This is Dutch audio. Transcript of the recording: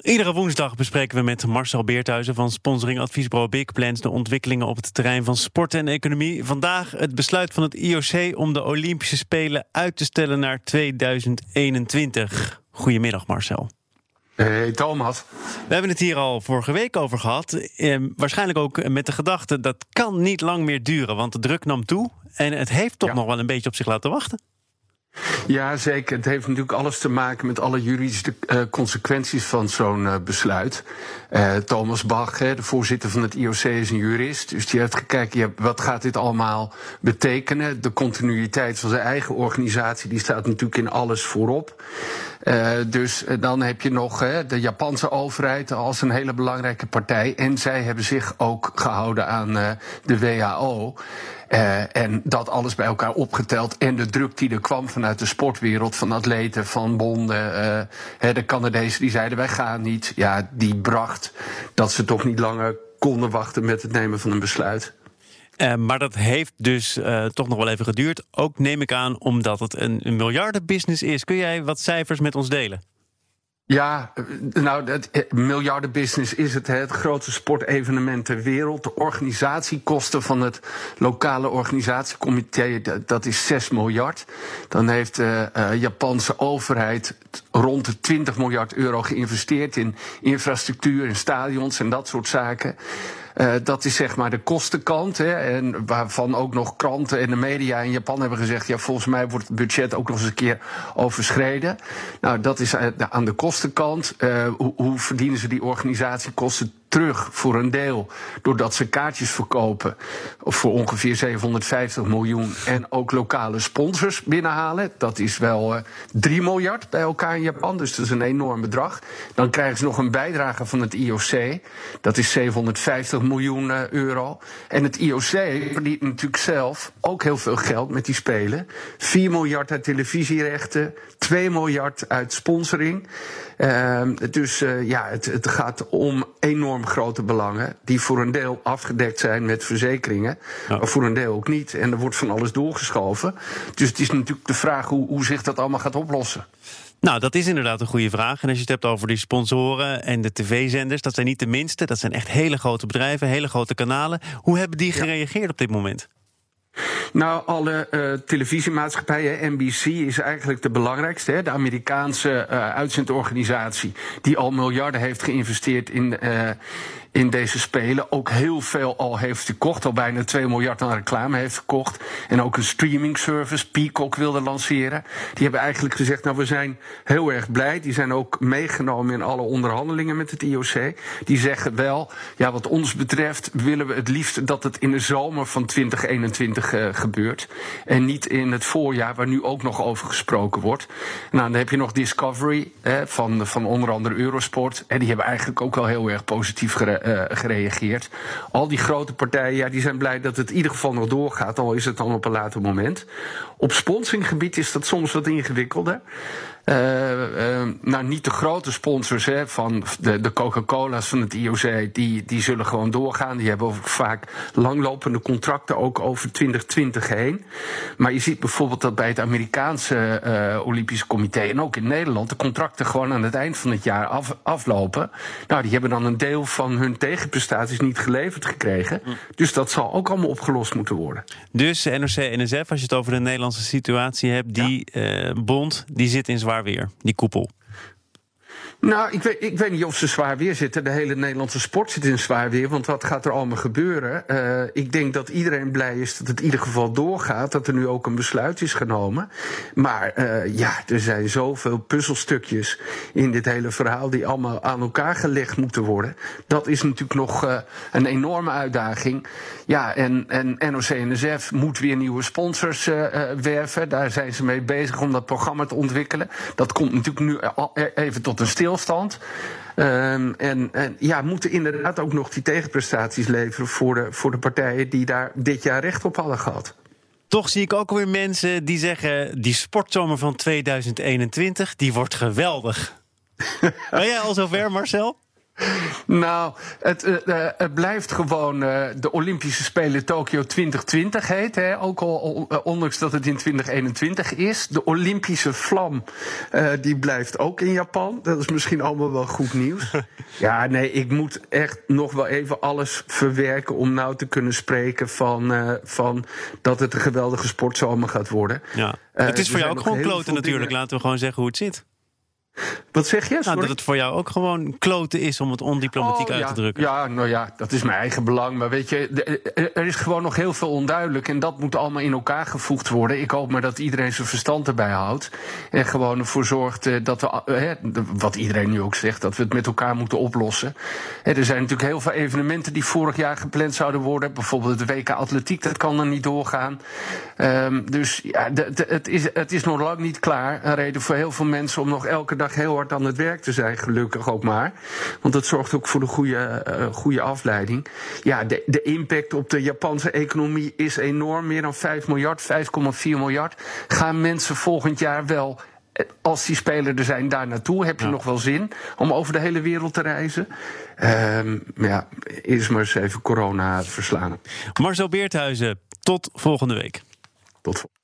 Iedere woensdag bespreken we met Marcel Beerthuizen van sponsoring adviesbureau Big Plans de ontwikkelingen op het terrein van sport en economie. Vandaag het besluit van het IOC om de Olympische Spelen uit te stellen naar 2021. Goedemiddag Marcel. Hey Thomas. We hebben het hier al vorige week over gehad. Eh, waarschijnlijk ook met de gedachte dat kan niet lang meer duren, want de druk nam toe en het heeft toch nog wel een beetje op zich laten wachten. Ja, zeker. Het heeft natuurlijk alles te maken met alle juridische uh, consequenties van zo'n uh, besluit. Uh, Thomas Bach, hè, de voorzitter van het IOC, is een jurist. Dus die heeft gekeken, wat gaat dit allemaal betekenen? De continuïteit van zijn eigen organisatie, die staat natuurlijk in alles voorop. dus dan heb je nog de Japanse overheid als een hele belangrijke partij. En zij hebben zich ook gehouden aan de WHO. Uh, en dat alles bij elkaar opgeteld. En de druk die er kwam vanuit de sportwereld, van atleten, van bonden. Uh, de Canadezen die zeiden: wij gaan niet. Ja, die bracht dat ze toch niet langer konden wachten met het nemen van een besluit. Uh, maar dat heeft dus toch nog wel even geduurd. Ook neem ik aan omdat het een, een miljardenbusiness is. Kun jij wat cijfers met ons delen? Ja, nou, het eh, miljardenbusiness is het, het grootste sportevenement ter wereld. De organisatiekosten van het lokale organisatiecomité, dat is 6 miljard. Dan heeft de uh, Japanse overheid rond de 20 miljard euro geïnvesteerd in infrastructuur, in stadions en dat soort zaken. Uh, dat is zeg maar de kostenkant. Hè, en waarvan ook nog kranten en de media in Japan hebben gezegd: ja, volgens mij wordt het budget ook nog eens een keer overschreden. Nou, dat is aan de kostenkant. Uh, hoe, hoe verdienen ze die organisatiekosten terug voor een deel. Doordat ze kaartjes verkopen voor ongeveer 750 miljoen. En ook lokale sponsors binnenhalen. Dat is wel uh, 3 miljard bij elkaar in Japan. Dus dat is een enorm bedrag. Dan krijgen ze nog een bijdrage van het IOC. Dat is 750 miljoen uh, euro. En het IOC verdient natuurlijk zelf ook heel veel geld met die spelen. 4 miljard uit televisierechten. 2 miljard uit sponsoring. Uh, dus uh, ja, het, het, gaat om enorm grote belangen. Die voor een deel afgedekt zijn met verzekeringen. Ja. Maar voor een deel ook niet. En er wordt van alles doorgeschoven. Dus het is natuurlijk de vraag hoe, hoe zich dat allemaal gaat oplossen. Nou, dat is inderdaad een goede vraag. En als je het hebt over die sponsoren en de tv-zenders, dat zijn niet de minste. Dat zijn echt hele grote bedrijven, hele grote kanalen. Hoe hebben die gereageerd op dit moment? Nou, alle uh, televisiemaatschappijen, NBC is eigenlijk de belangrijkste. Hè? De Amerikaanse uh, uitzendorganisatie die al miljarden heeft geïnvesteerd in, uh, in deze spelen. Ook heel veel al heeft gekocht, al bijna 2 miljard aan reclame heeft gekocht. En ook een streaming service, Peacock, wilde lanceren. Die hebben eigenlijk gezegd, nou we zijn heel erg blij. Die zijn ook meegenomen in alle onderhandelingen met het IOC. Die zeggen wel, ja wat ons betreft willen we het liefst dat het in de zomer van 2021 uh, gebeurt. En niet in het voorjaar, waar nu ook nog over gesproken wordt. Nou, dan heb je nog Discovery van, van onder andere Eurosport. En die hebben eigenlijk ook wel heel erg positief gere gereageerd. Al die grote partijen ja, die zijn blij dat het in ieder geval nog doorgaat, al is het dan op een later moment. Op sponsoringgebied is dat soms wat ingewikkelder. Uh, uh, nou, niet de grote sponsors hè, van de, de Coca-Cola's van het IOC, die, die zullen gewoon doorgaan. Die hebben vaak langlopende contracten ook over 2020 heen. Maar je ziet bijvoorbeeld dat bij het Amerikaanse uh, Olympische Comité en ook in Nederland de contracten gewoon aan het eind van het jaar af, aflopen. Nou, die hebben dan een deel van hun tegenprestaties niet geleverd gekregen. Dus dat zal ook allemaal opgelost moeten worden. Dus NOC-NSF, als je het over de Nederlandse situatie hebt, die ja. bond die zit in zwaar weer, die koepel? Nou, ik weet, ik weet niet of ze zwaar weer zitten. De hele Nederlandse sport zit in zwaar weer. Want wat gaat er allemaal gebeuren? Uh, ik denk dat iedereen blij is dat het in ieder geval doorgaat. Dat er nu ook een besluit is genomen. Maar uh, ja, er zijn zoveel puzzelstukjes in dit hele verhaal. die allemaal aan elkaar gelegd moeten worden. Dat is natuurlijk nog uh, een enorme uitdaging. Ja, en, en NOC-NSF moet weer nieuwe sponsors werven. Daar zijn ze mee bezig om dat programma te ontwikkelen. Dat komt natuurlijk nu even tot een stil stilstand. Um, en, en, ja, moeten inderdaad ook nog die tegenprestaties leveren voor de, voor de partijen die daar dit jaar recht op hadden gehad. Toch zie ik ook weer mensen die zeggen: die sportzomer van 2021 die wordt geweldig. ben jij al zover, Marcel? Nou, het, uh, het, blijft gewoon uh, de Olympische Spelen Tokio 2020 heet. Hè? Ook al ondanks dat het in 2021 is. De Olympische vlam die blijft ook in Japan. Dat is misschien allemaal wel goed nieuws. ja, nee, ik moet echt nog wel even alles verwerken om nou te kunnen spreken van, van dat het een geweldige sportzomer gaat worden. Ja. het is voor jou ook gewoon kloten natuurlijk. Laten we gewoon zeggen hoe het zit. Wat zeg je? Nou, dat het voor jou ook gewoon kloten is om het ondiplomatiek oh, uit te drukken. Ja, nou ja, dat is mijn eigen belang. Maar weet je, er is gewoon nog heel veel onduidelijk. En dat moet allemaal in elkaar gevoegd worden. Ik hoop maar dat iedereen zijn verstand erbij houdt. En gewoon ervoor zorgt eh, dat we, wat iedereen nu ook zegt, dat we het met elkaar moeten oplossen. Er zijn natuurlijk heel veel evenementen die vorig jaar gepland zouden worden. Bijvoorbeeld de WK Atletiek, dat kan er niet doorgaan. Um, dus ja, het is, het is nog lang niet klaar. Een reden voor heel veel mensen om nog elke dag heel hard aan het werk te zijn, gelukkig ook maar. Want dat zorgt ook voor de goede, uh, goede afleiding. Ja, de, de impact op de Japanse economie is enorm. Meer dan 5 miljard, 5,4 miljard. Gaan mensen volgend jaar wel eh, als die spelers er zijn daar naartoe, heb je nog wel zin om over de hele wereld te reizen? Um, ja, eerst maar eens even corona verslaan. Marcel Beerthuizen, tot volgende week. Tot volgende